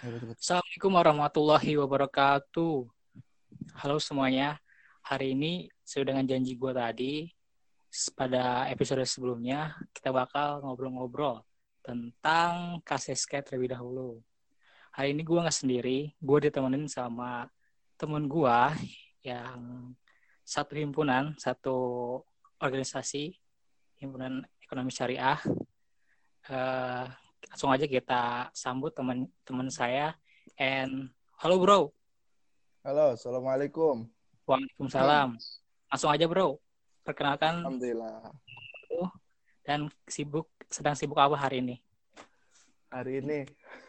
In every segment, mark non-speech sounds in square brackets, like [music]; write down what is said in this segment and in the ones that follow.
Assalamualaikum warahmatullahi wabarakatuh. Halo semuanya. Hari ini sesuai dengan janji gue tadi, pada episode sebelumnya kita bakal ngobrol-ngobrol tentang skate terlebih dahulu. Hari ini gue nggak sendiri, gue ditemenin sama temen gue yang satu himpunan, satu organisasi, himpunan ekonomi syariah. Uh, langsung aja kita sambut teman-teman saya. And halo bro. Halo, assalamualaikum. Waalaikumsalam. Langsung aja bro. Perkenalkan. Alhamdulillah. Dan sibuk sedang sibuk apa hari ini? Hari ini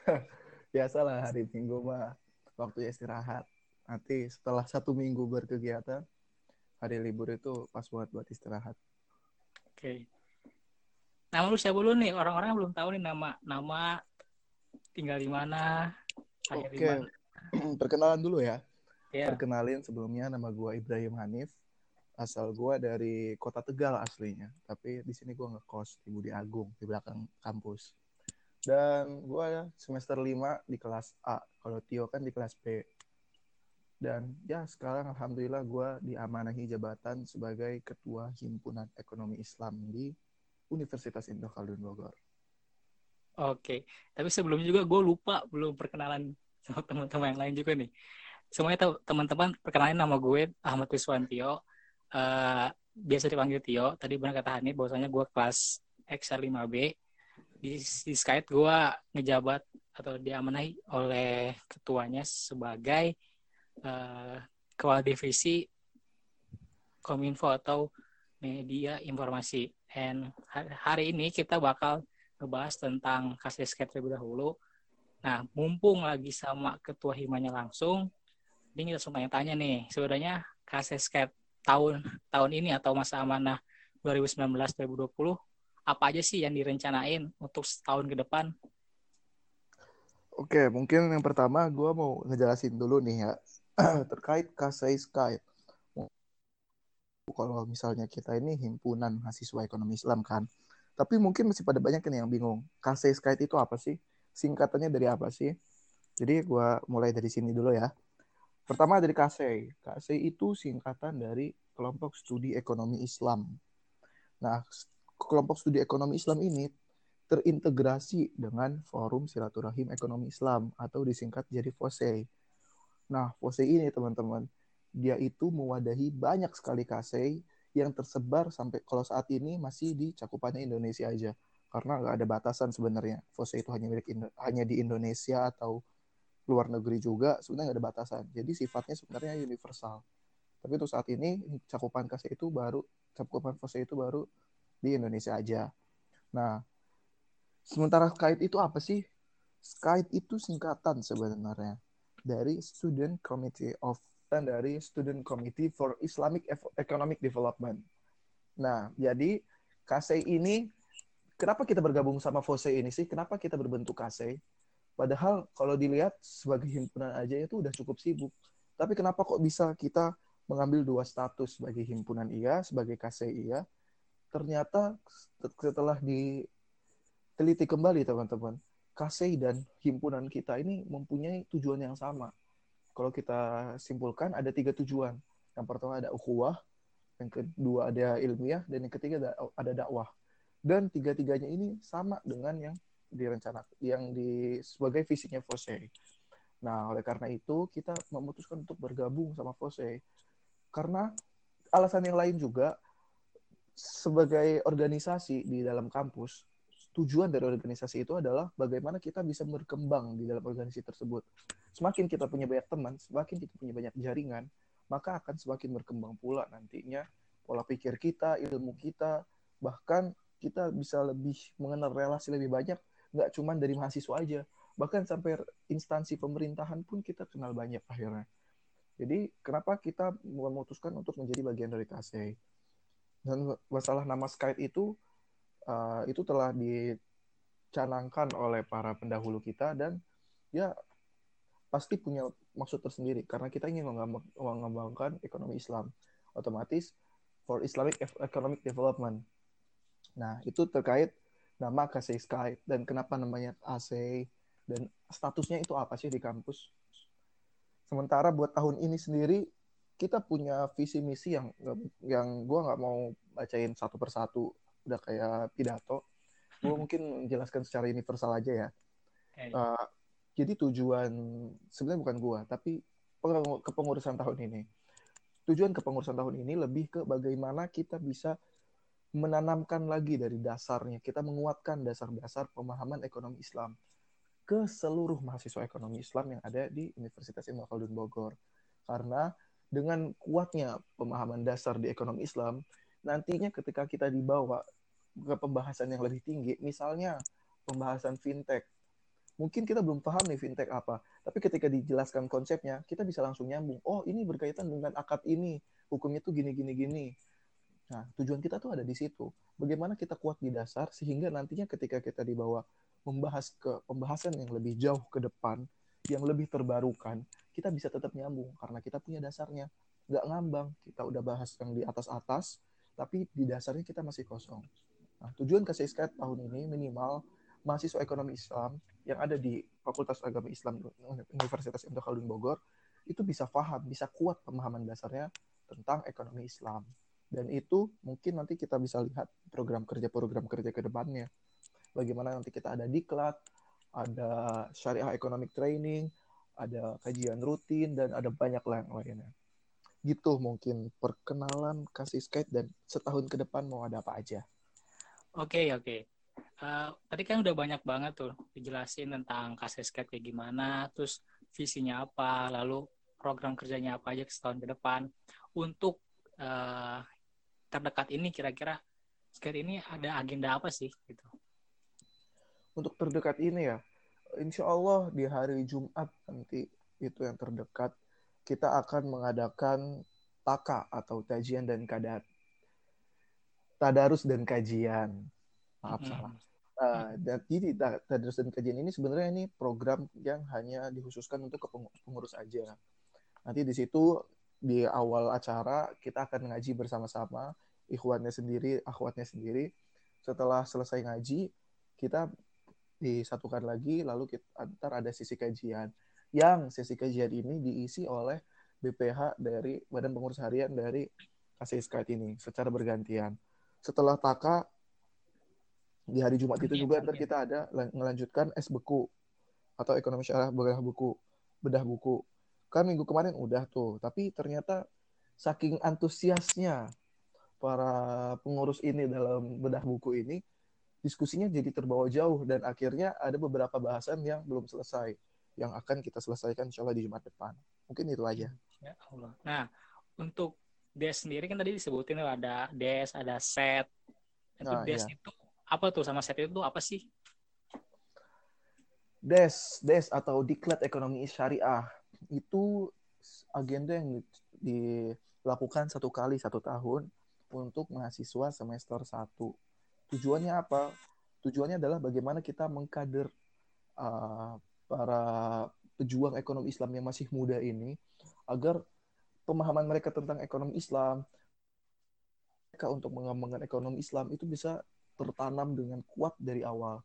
[laughs] biasalah hari Minggu mah waktu istirahat. Nanti setelah satu minggu berkegiatan, hari libur itu pas buat buat istirahat. Oke. Okay. Nama lu siapa dulu nih? Orang-orang belum tahu nih nama nama tinggal di mana. Oke. Okay. [clears throat] Perkenalan dulu ya. Yeah. Perkenalin sebelumnya nama gua Ibrahim Hanif. Asal gua dari Kota Tegal aslinya, tapi di sini gua ngekos di Budi Agung di belakang kampus. Dan gua semester 5 di kelas A. Kalau Tio kan di kelas B. Dan ya sekarang alhamdulillah gua diamanahi jabatan sebagai ketua himpunan ekonomi Islam di Universitas Indo Khaldun Bogor. Oke, tapi sebelumnya juga gue lupa belum perkenalan sama teman-teman yang lain juga nih. Semuanya teman-teman perkenalan nama gue Ahmad Wiswantio. Uh, biasa dipanggil Tio. Tadi benar kata Hani bahwasanya gue kelas XR5B. Di, di Skype gue ngejabat atau diamanahi oleh ketuanya sebagai uh, kepala divisi Kominfo atau media informasi. And hari ini kita bakal ngebahas tentang kasus skate terlebih dahulu. Nah, mumpung lagi sama ketua himanya langsung, ini kita langsung tanya-tanya nih, sebenarnya kasus skate tahun tahun ini atau masa amanah 2019-2020 apa aja sih yang direncanain untuk setahun ke depan? Oke, mungkin yang pertama gue mau ngejelasin dulu nih ya [clears throat] terkait kasai Skype kalau misalnya kita ini himpunan mahasiswa ekonomi Islam kan. Tapi mungkin masih pada banyak yang bingung. KC Skype itu apa sih? Singkatannya dari apa sih? Jadi gue mulai dari sini dulu ya. Pertama dari KC. KC itu singkatan dari kelompok studi ekonomi Islam. Nah, kelompok studi ekonomi Islam ini terintegrasi dengan Forum Silaturahim Ekonomi Islam atau disingkat jadi FOSE. Nah, FOSE ini teman-teman dia itu mewadahi banyak sekali kasei yang tersebar sampai kalau saat ini masih di cakupannya Indonesia aja. Karena nggak ada batasan sebenarnya. FOSE itu hanya milik hanya di Indonesia atau luar negeri juga sebenarnya nggak ada batasan. Jadi sifatnya sebenarnya universal. Tapi untuk saat ini cakupan KASE itu baru cakupan FOSE itu baru di Indonesia aja. Nah sementara SKIDE itu apa sih? SKIDE itu singkatan sebenarnya dari Student Committee of dari Student Committee for Islamic Economic Development. Nah, jadi KSE ini, kenapa kita bergabung sama FOSE ini sih? Kenapa kita berbentuk KSE? Padahal kalau dilihat sebagai himpunan aja itu udah cukup sibuk. Tapi kenapa kok bisa kita mengambil dua status sebagai himpunan iya, sebagai KSE iya? Ternyata setelah diteliti kembali teman-teman, KSE dan himpunan kita ini mempunyai tujuan yang sama kalau kita simpulkan ada tiga tujuan. Yang pertama ada ukhuwah, yang kedua ada ilmiah, dan yang ketiga ada, dakwah. Dan tiga-tiganya ini sama dengan yang direncanakan, yang di sebagai visinya Fose. Nah, oleh karena itu kita memutuskan untuk bergabung sama Fose. Karena alasan yang lain juga sebagai organisasi di dalam kampus tujuan dari organisasi itu adalah bagaimana kita bisa berkembang di dalam organisasi tersebut. Semakin kita punya banyak teman, semakin kita punya banyak jaringan, maka akan semakin berkembang pula nantinya pola pikir kita, ilmu kita, bahkan kita bisa lebih mengenal relasi lebih banyak, nggak cuma dari mahasiswa aja, bahkan sampai instansi pemerintahan pun kita kenal banyak akhirnya. Jadi kenapa kita memutuskan untuk menjadi bagian dari KSE? Dan masalah nama Skype itu uh, itu telah dicanangkan oleh para pendahulu kita dan ya pasti punya maksud tersendiri karena kita ingin mengembangkan ekonomi Islam otomatis for Islamic Economic Development. Nah itu terkait nama KC Sky dan kenapa namanya AC dan statusnya itu apa sih di kampus. Sementara buat tahun ini sendiri kita punya visi misi yang yang gue nggak mau bacain satu persatu udah kayak pidato. Gue mungkin menjelaskan secara universal aja ya. Uh, jadi tujuan sebenarnya bukan gue, tapi kepengurusan tahun ini. Tujuan kepengurusan tahun ini lebih ke bagaimana kita bisa menanamkan lagi dari dasarnya, kita menguatkan dasar-dasar pemahaman ekonomi Islam ke seluruh mahasiswa ekonomi Islam yang ada di Universitas Ibnu Khaldun Bogor. Karena dengan kuatnya pemahaman dasar di ekonomi Islam, nantinya ketika kita dibawa ke pembahasan yang lebih tinggi, misalnya pembahasan fintech, mungkin kita belum paham nih fintech apa, tapi ketika dijelaskan konsepnya, kita bisa langsung nyambung. Oh, ini berkaitan dengan akad ini, hukumnya tuh gini gini gini. Nah, tujuan kita tuh ada di situ. Bagaimana kita kuat di dasar sehingga nantinya ketika kita dibawa membahas ke pembahasan yang lebih jauh ke depan, yang lebih terbarukan, kita bisa tetap nyambung karena kita punya dasarnya. Nggak ngambang, kita udah bahas yang di atas-atas, tapi di dasarnya kita masih kosong. Nah, tujuan SKT tahun ini minimal mahasiswa ekonomi Islam yang ada di Fakultas Agama Islam Universitas Ibnu Khaldun Bogor itu bisa paham, bisa kuat pemahaman dasarnya tentang ekonomi Islam. Dan itu mungkin nanti kita bisa lihat program kerja-program kerja ke depannya. Bagaimana nanti kita ada diklat, ada syariah economic training, ada kajian rutin, dan ada banyak yang lainnya. Gitu mungkin perkenalan kasih skate dan setahun ke depan mau ada apa aja. Oke, okay, oke. Okay. Uh, tadi kan udah banyak banget tuh dijelasin tentang kasih skate kayak gimana, terus visinya apa, lalu program kerjanya apa aja setahun ke depan. Untuk uh, terdekat ini kira-kira skate ini ada agenda apa sih gitu? Untuk terdekat ini ya, insya Allah di hari Jumat nanti itu yang terdekat kita akan mengadakan taka atau tajian dan kadat tadarus dan kajian maaf mm-hmm. salah uh, dan jadi tadarus dan kajian ini sebenarnya ini program yang hanya dikhususkan untuk pengurus aja nanti di situ di awal acara kita akan ngaji bersama-sama ikhwannya sendiri, akhwatnya sendiri. Setelah selesai ngaji, kita disatukan lagi lalu kita antar ada sisi kajian. Yang sesi kajian ini diisi oleh BPH dari Badan Pengurus Harian dari KCSK ini secara bergantian. Setelah taka di hari Jumat itu juga ntar kita ada melanjutkan es beku atau ekonomi syarah bedah buku bedah buku. Kan minggu kemarin udah tuh tapi ternyata saking antusiasnya para pengurus ini dalam bedah buku ini diskusinya jadi terbawa jauh dan akhirnya ada beberapa bahasan yang belum selesai yang akan kita selesaikan insya Allah di Jumat depan. Mungkin itu aja. Ya Allah. Nah untuk des sendiri kan tadi disebutin ada des ada set itu nah, des iya. itu apa tuh sama set itu apa sih des des atau diklat ekonomi syariah itu agenda yang dilakukan satu kali satu tahun untuk mahasiswa semester satu. Tujuannya apa? Tujuannya adalah bagaimana kita mengkader uh, para pejuang ekonomi Islam yang masih muda ini agar pemahaman mereka tentang ekonomi Islam mereka untuk mengembangkan ekonomi Islam itu bisa tertanam dengan kuat dari awal.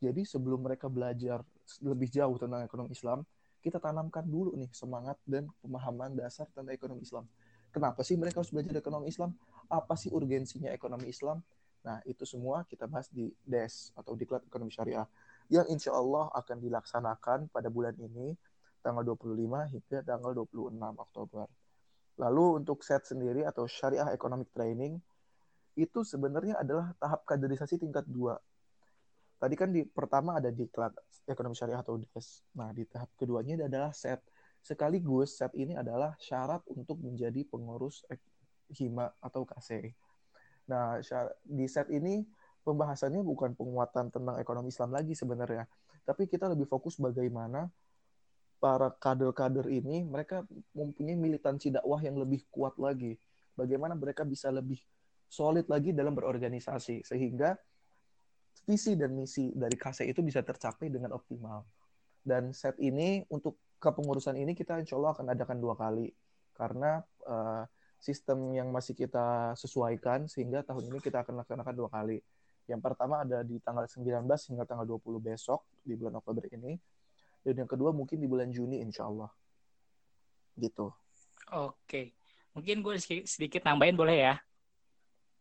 Jadi sebelum mereka belajar lebih jauh tentang ekonomi Islam, kita tanamkan dulu nih semangat dan pemahaman dasar tentang ekonomi Islam. Kenapa sih mereka harus belajar ekonomi Islam? Apa sih urgensinya ekonomi Islam? Nah, itu semua kita bahas di DES atau Diklat Ekonomi Syariah yang insya Allah akan dilaksanakan pada bulan ini tanggal 25 hingga tanggal 26 Oktober. Lalu untuk set sendiri atau Syariah Economic Training itu sebenarnya adalah tahap kaderisasi tingkat 2 tadi kan di pertama ada diklat ekonomi syariah atau DES. Nah, di tahap keduanya adalah set. Sekaligus set ini adalah syarat untuk menjadi pengurus hima atau KC. Nah, di set ini pembahasannya bukan penguatan tentang ekonomi Islam lagi sebenarnya, tapi kita lebih fokus bagaimana para kader-kader ini mereka mempunyai militansi dakwah yang lebih kuat lagi. Bagaimana mereka bisa lebih solid lagi dalam berorganisasi sehingga visi dan misi dari KC itu bisa tercapai dengan optimal. Dan set ini untuk kepengurusan ini kita insya Allah akan adakan dua kali karena uh, sistem yang masih kita sesuaikan sehingga tahun ini kita akan laksanakan dua kali. Yang pertama ada di tanggal 19 hingga tanggal 20 besok di bulan Oktober ini. dan yang kedua mungkin di bulan Juni insya Allah gitu oke mungkin gue sedikit nambahin boleh ya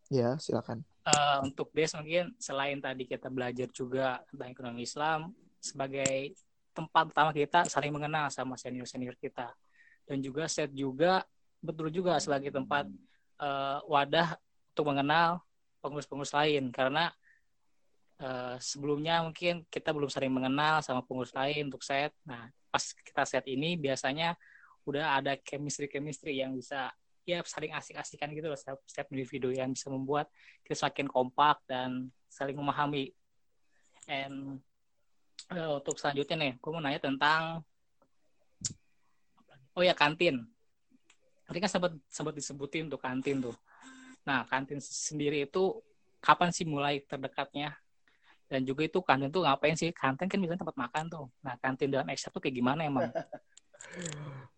ya silakan. Uh, untuk des mungkin selain tadi kita belajar juga tentang ekonomi Islam sebagai tempat pertama kita saling mengenal sama senior senior kita. Dan juga set juga betul juga sebagai tempat uh, wadah untuk mengenal pengurus-pengurus lain. Karena uh, sebelumnya mungkin kita belum sering mengenal sama pengurus lain untuk set. Nah, pas kita set ini biasanya udah ada chemistry-chemistry yang bisa ya saling asik-asikan gitu loh setiap, setiap individu yang bisa membuat kita semakin kompak dan saling memahami. And uh, untuk selanjutnya nih, gue mau nanya tentang oh ya kantin. Tadi kan sempat sempat disebutin untuk kantin tuh. Nah, kantin sendiri itu kapan sih mulai terdekatnya? Dan juga itu kantin tuh ngapain sih? Kantin kan biasanya tempat makan tuh. Nah, kantin dalam Excel tuh kayak gimana emang? [laughs]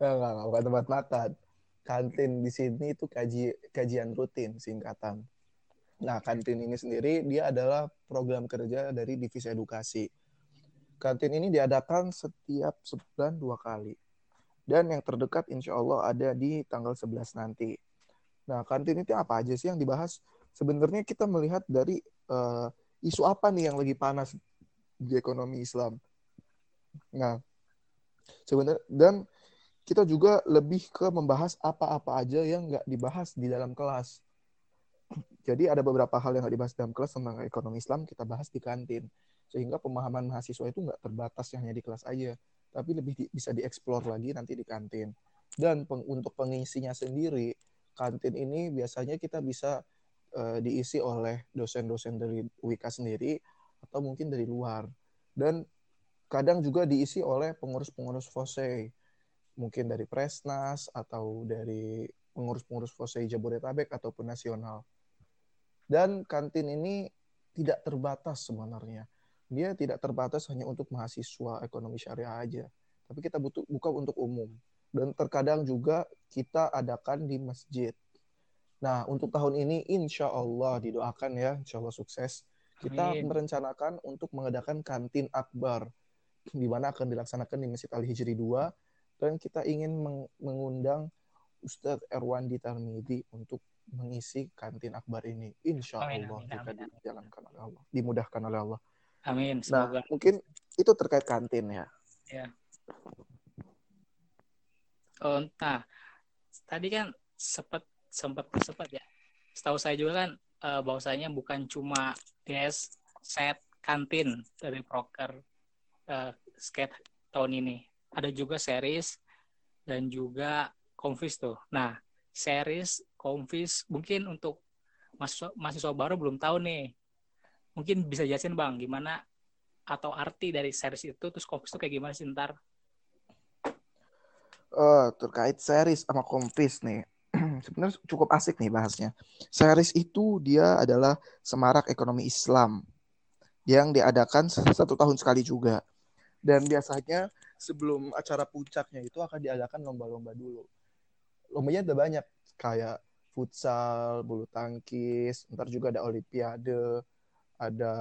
Enggak, enggak, bukan tempat makan. Kantin di sini itu kaji, kajian rutin singkatan. Nah, kantin ini sendiri dia adalah program kerja dari divisi edukasi. Kantin ini diadakan setiap sebulan dua kali. Dan yang terdekat insya Allah ada di tanggal 11 nanti. Nah, kantin itu apa aja sih yang dibahas? Sebenarnya kita melihat dari uh, isu apa nih yang lagi panas di ekonomi Islam. Nah, sebenarnya dan kita juga lebih ke membahas apa-apa aja yang nggak dibahas di dalam kelas. [clears throat] Jadi ada beberapa hal yang nggak dibahas dalam kelas tentang ekonomi Islam kita bahas di kantin, sehingga pemahaman mahasiswa itu nggak terbatas hanya di kelas aja, tapi lebih di, bisa dieksplor lagi nanti di kantin. Dan peng, untuk pengisinya sendiri kantin ini biasanya kita bisa uh, diisi oleh dosen-dosen dari Wika sendiri atau mungkin dari luar. Dan kadang juga diisi oleh pengurus-pengurus FOSE, mungkin dari Presnas atau dari pengurus-pengurus FOSE Jabodetabek ataupun nasional. Dan kantin ini tidak terbatas sebenarnya. Dia tidak terbatas hanya untuk mahasiswa ekonomi syariah aja, tapi kita butuh buka untuk umum dan terkadang juga kita adakan di masjid. Nah, untuk tahun ini insya Allah didoakan ya, insya Allah sukses. Kita Amin. merencanakan untuk mengadakan kantin akbar, di mana akan dilaksanakan di Masjid Al Hijri 2, dan kita ingin meng mengundang Ustadz Erwandi Tarmidi untuk mengisi kantin akbar ini. Insya Allah amin, jika amin, dijalankan oleh Allah, dimudahkan oleh Allah. Amin. Nah, Semoga. Nah, mungkin itu terkait kantin ya. Ya. Oh, nah, tadi kan sempat sempat sempat ya. Setahu saya juga kan uh, bahwasanya bukan cuma des set kantin dari proker uh, skate tahun ini. Ada juga series dan juga konfis tuh. Nah, series, konfis mungkin untuk mahasiswa, mahasiswa baru belum tahu nih. Mungkin bisa jelasin Bang gimana atau arti dari series itu terus konfis itu kayak gimana sih ntar uh, terkait series sama kompis nih. [clears throat] Sebenarnya cukup asik nih bahasnya. Series itu dia adalah semarak ekonomi Islam yang diadakan satu tahun sekali juga. Dan biasanya sebelum acara puncaknya itu akan diadakan lomba-lomba dulu. Lombanya ada banyak kayak futsal, bulu tangkis, ntar juga ada olimpiade, ada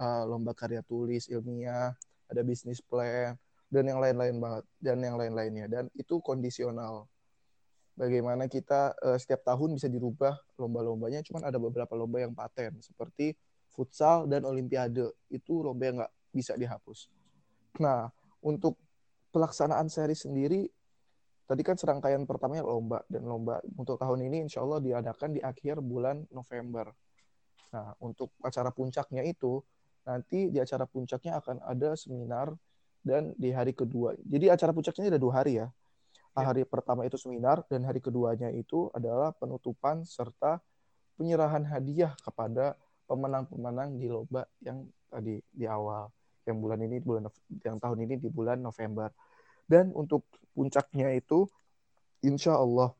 uh, lomba karya tulis ilmiah, ada bisnis plan, dan yang lain-lain banget dan yang lain-lainnya. Dan itu kondisional. Bagaimana kita uh, setiap tahun bisa dirubah lomba-lombanya cuman ada beberapa lomba yang paten seperti futsal dan olimpiade. Itu lomba yang nggak bisa dihapus. Nah untuk pelaksanaan seri sendiri tadi kan serangkaian pertamanya lomba dan lomba untuk tahun ini insya Allah diadakan di akhir bulan November nah untuk acara puncaknya itu nanti di acara puncaknya akan ada seminar dan di hari kedua. Jadi acara puncaknya ada dua hari ya. ya. Hari pertama itu seminar dan hari keduanya itu adalah penutupan serta penyerahan hadiah kepada pemenang-pemenang di lomba yang tadi di awal yang bulan ini bulan yang tahun ini di bulan November. Dan untuk puncaknya itu insya Allah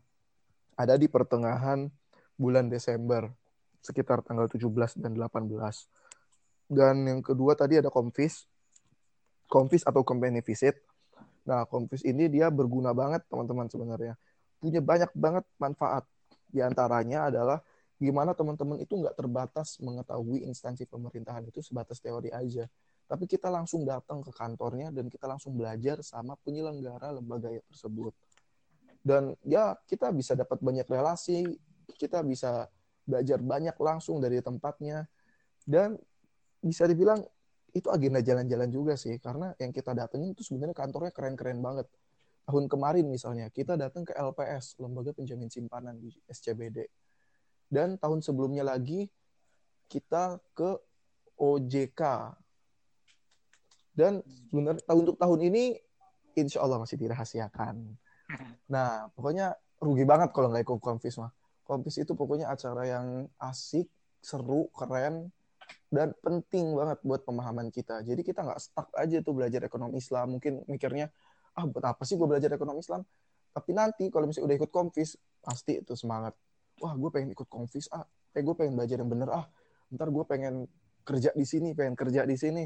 ada di pertengahan bulan Desember sekitar tanggal 17 dan 18. Dan yang kedua tadi ada konfis Confis atau company visit. Nah, Confis ini dia berguna banget teman-teman sebenarnya. Punya banyak banget manfaat. Di antaranya adalah gimana teman-teman itu nggak terbatas mengetahui instansi pemerintahan itu sebatas teori aja. Tapi kita langsung datang ke kantornya dan kita langsung belajar sama penyelenggara lembaga tersebut. Dan ya kita bisa dapat banyak relasi, kita bisa belajar banyak langsung dari tempatnya dan bisa dibilang itu agenda jalan-jalan juga sih karena yang kita datengin itu sebenarnya kantornya keren-keren banget. Tahun kemarin misalnya kita datang ke LPS, Lembaga Penjamin Simpanan di SCBD. Dan tahun sebelumnya lagi kita ke OJK dan sebenarnya tahun untuk tahun ini insya Allah masih dirahasiakan. [laughs] Nah, pokoknya rugi banget kalau nggak ikut konfis mah. Konfis itu pokoknya acara yang asik, seru, keren, dan penting banget buat pemahaman kita. Jadi kita nggak stuck aja tuh belajar ekonomi Islam. Mungkin mikirnya, ah buat apa sih gue belajar ekonomi Islam? Tapi nanti kalau misalnya udah ikut konfis, pasti itu semangat. Wah, gue pengen ikut konfis, ah. Eh, gue pengen belajar yang bener, ah. Ntar gue pengen kerja di sini, pengen kerja di sini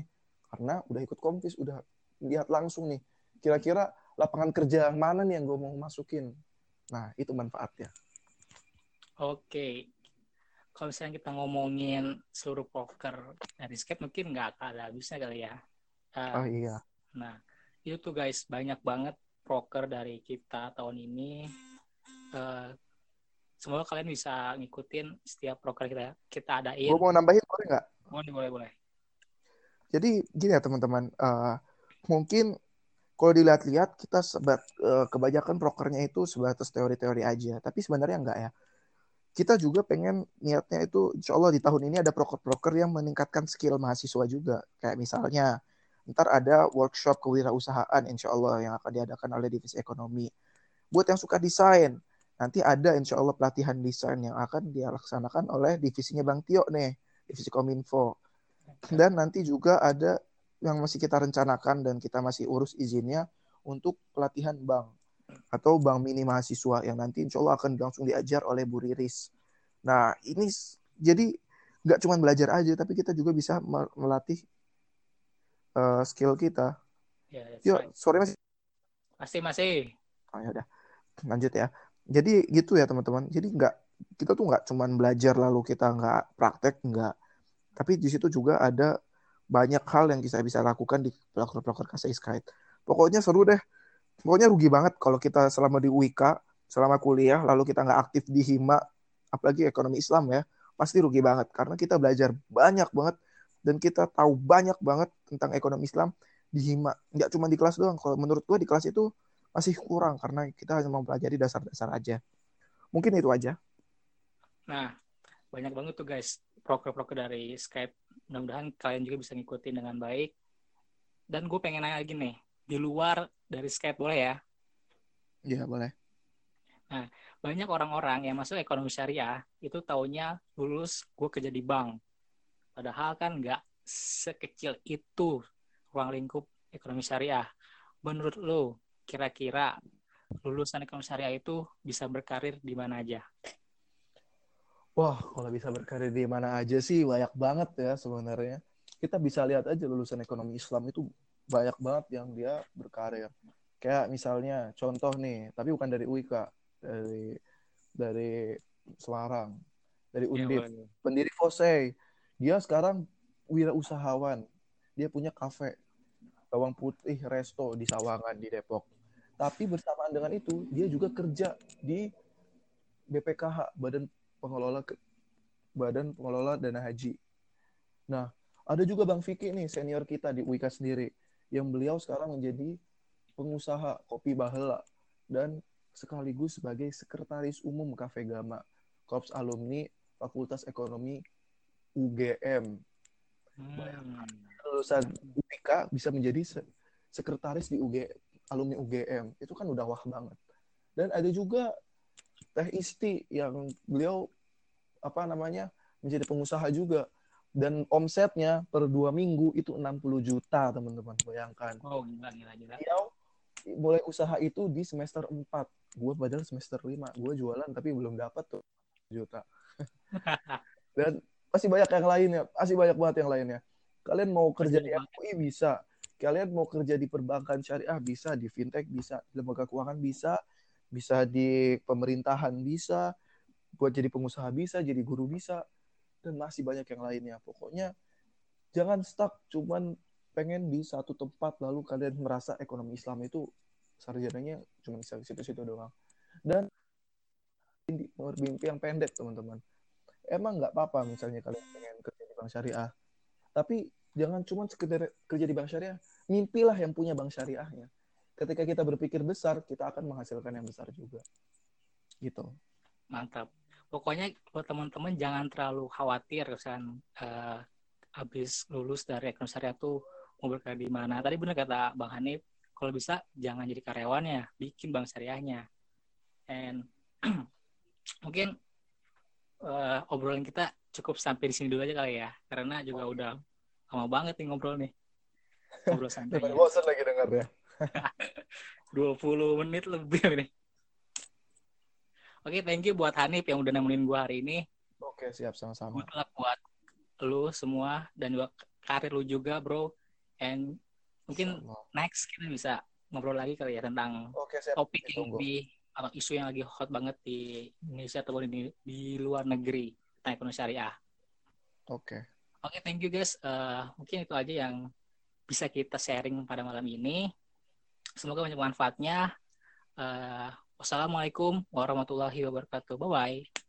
karena udah ikut konfis udah lihat langsung nih kira-kira lapangan kerja yang mana nih yang gue mau masukin nah itu manfaatnya oke kalau misalnya kita ngomongin seluruh poker dari skate mungkin nggak ada habisnya kali ya uh, oh iya nah itu tuh guys banyak banget poker dari kita tahun ini uh, semoga kalian bisa ngikutin setiap proker kita kita adain. Gue mau nambahin boleh nggak? Boleh boleh boleh. Jadi gini ya teman-teman, uh, mungkin kalau dilihat-lihat kita sebat uh, kebanyakan prokernya itu sebatas teori-teori aja, tapi sebenarnya enggak ya. Kita juga pengen niatnya itu, insya Allah di tahun ini ada proker-proker yang meningkatkan skill mahasiswa juga, kayak misalnya ntar ada workshop kewirausahaan insya Allah yang akan diadakan oleh divisi ekonomi. Buat yang suka desain, nanti ada insya Allah pelatihan desain yang akan dilaksanakan oleh divisinya Bang Tio nih, divisi Kominfo dan nanti juga ada yang masih kita rencanakan dan kita masih urus izinnya untuk pelatihan bank atau bank mini mahasiswa yang nanti insya Allah akan langsung diajar oleh Bu Riris. Nah ini jadi nggak cuma belajar aja tapi kita juga bisa melatih uh, skill kita. Ya, Yuk, right. sore masih. Masih masih. Oh, ya udah, lanjut ya. Jadi gitu ya teman-teman. Jadi nggak kita tuh nggak cuma belajar lalu kita nggak praktek nggak tapi di situ juga ada banyak hal yang bisa bisa lakukan di proker-proker kasih Skype. Pokoknya seru deh. Pokoknya rugi banget kalau kita selama di UIK, selama kuliah, lalu kita nggak aktif di HIMA, apalagi ekonomi Islam ya, pasti rugi banget. Karena kita belajar banyak banget dan kita tahu banyak banget tentang ekonomi Islam di HIMA. Nggak cuma di kelas doang. Kalau menurut gue di kelas itu masih kurang karena kita hanya mempelajari dasar-dasar aja. Mungkin itu aja. Nah, banyak banget tuh guys proker-proker dari Skype. Mudah-mudahan kalian juga bisa ngikutin dengan baik. Dan gue pengen nanya lagi nih, di luar dari Skype boleh ya? Iya, boleh. Nah, banyak orang-orang yang masuk ekonomi syariah itu taunya lulus gue kerja di bank. Padahal kan nggak sekecil itu ruang lingkup ekonomi syariah. Menurut lo, kira-kira lulusan ekonomi syariah itu bisa berkarir di mana aja? Wah, kalau bisa berkarir di mana aja sih banyak banget ya sebenarnya. Kita bisa lihat aja lulusan ekonomi Islam itu banyak banget yang dia berkarir. Kayak misalnya contoh nih, tapi bukan dari UIK, dari dari Semarang, dari iya, Undip, ya, pendiri Fose. Dia sekarang wirausahawan. Dia punya kafe bawang putih resto di Sawangan di Depok. Tapi bersamaan dengan itu, dia juga kerja di BPKH, Badan pengelola badan pengelola dana haji. Nah, ada juga Bang Vicky nih senior kita di Wika sendiri yang beliau sekarang menjadi pengusaha kopi bahela dan sekaligus sebagai sekretaris umum Cafe Gama, Korps Alumni Fakultas Ekonomi UGM. Hmm. Lulusan UPK bisa menjadi sekretaris di UG alumni UGM. Itu kan udah wah banget. Dan ada juga Teh Isti yang beliau apa namanya menjadi pengusaha juga. Dan omsetnya per dua minggu itu 60 juta teman-teman. Bayangkan. Oh gila gila gila. Beliau mulai usaha itu di semester 4 gue padahal semester 5 gue jualan tapi belum dapat tuh juta. [laughs] Dan masih banyak yang lainnya masih banyak banget yang lainnya kalian mau kerja di MUI bisa. Kalian mau kerja di perbankan syariah bisa di fintech bisa di lembaga keuangan bisa bisa di pemerintahan bisa, buat jadi pengusaha bisa, jadi guru bisa, dan masih banyak yang lainnya. Pokoknya jangan stuck cuman pengen di satu tempat lalu kalian merasa ekonomi Islam itu sarjananya cuma bisa di situ-situ doang. Dan mimpi yang pendek teman-teman. Emang nggak apa-apa misalnya kalian pengen kerja di bank syariah tapi jangan cuma sekedar kerja di bank syariah. Mimpilah yang punya bank syariahnya ketika kita berpikir besar kita akan menghasilkan yang besar juga. Gitu. Mantap. Pokoknya buat teman-teman jangan terlalu khawatir kan uh, habis lulus dari ekonomi syariah tuh mau berkarya di mana. Tadi benar kata bang Hanif kalau bisa jangan jadi karyawannya bikin bank syariahnya. And [clears throat] mungkin uh, obrolan kita cukup sampai di sini dulu aja kali ya. Karena juga udah lama banget nih ngobrol nih. Ngobrol [laughs] santai bosan lagi dengar ya 20 menit lebih nih Oke, thank you buat Hanif yang udah nemenin gue hari ini. Oke, siap sama-sama. Good luck buat lu semua dan juga karir lu juga, bro. And mungkin Sama. next kita bisa ngobrol lagi kali ya tentang Oke, siap. topik yang lebih atau isu yang lagi hot banget di Indonesia ataupun di, di luar negeri tentang ekonomi syariah. Oke. Oke, thank you guys. Uh, mungkin itu aja yang bisa kita sharing pada malam ini. Semoga banyak manfaatnya. Uh, Wassalamualaikum warahmatullahi wabarakatuh. Bye bye.